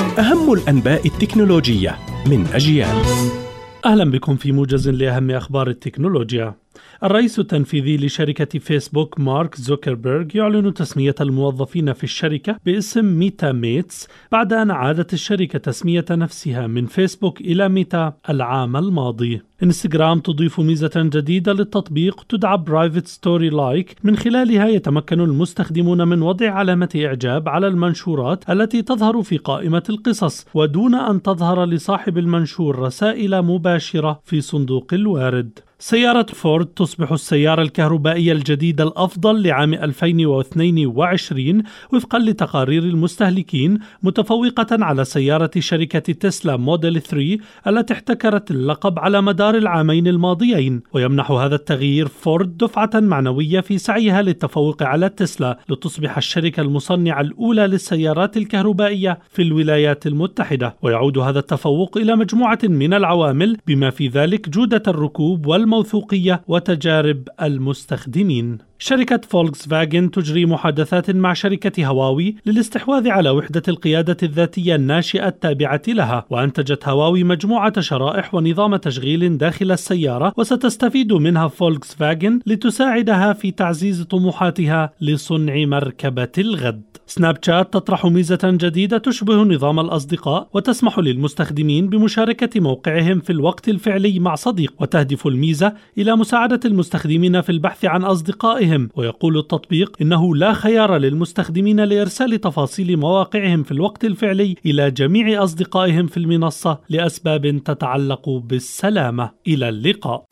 أهم الأنباء التكنولوجية من أجيال. أهلا بكم في موجز لأهم أخبار التكنولوجيا. الرئيس التنفيذي لشركة فيسبوك مارك زوكربيرغ يعلن تسمية الموظفين في الشركة باسم Metamates بعد أن أعادت الشركة تسمية نفسها من فيسبوك إلى ميتا العام الماضي. إنستغرام تضيف ميزة جديدة للتطبيق تدعى private story like من خلالها يتمكن المستخدمون من وضع علامة إعجاب على المنشورات التي تظهر في قائمة القصص ودون أن تظهر لصاحب المنشور رسائل مباشرة في صندوق الوارد. سيارة فورد تصبح السيارة الكهربائية الجديدة الأفضل لعام 2022 وفقا لتقارير المستهلكين متفوقة على سيارة شركة تسلا موديل 3 التي احتكرت اللقب على مدار العامين الماضيين. ويمنح هذا التغيير فورد دفعة معنوية في سعيها للتفوق على تسلا لتصبح الشركة المصنعة الأولى للسيارات الكهربائية في الولايات المتحدة. ويعود هذا التفوق إلى مجموعة من العوامل بما في ذلك جودة الركوب والم الموثوقية وتجارب المستخدمين. شركة فولكس فاجن تجري محادثات مع شركة هواوي للاستحواذ على وحدة القيادة الذاتية الناشئة التابعة لها وأنتجت هواوي مجموعة شرائح ونظام تشغيل داخل السيارة وستستفيد منها فولكس فاجن لتساعدها في تعزيز طموحاتها لصنع مركبة الغد. سناب شات تطرح ميزة جديدة تشبه نظام الأصدقاء وتسمح للمستخدمين بمشاركة موقعهم في الوقت الفعلي مع صديق وتهدف الميزة إلى مساعدة المستخدمين في البحث عن أصدقائهم. ويقول التطبيق إنه لا خيار للمستخدمين لإرسال تفاصيل مواقعهم في الوقت الفعلي إلى جميع أصدقائهم في المنصة لأسباب تتعلق بالسلامة. إلى اللقاء.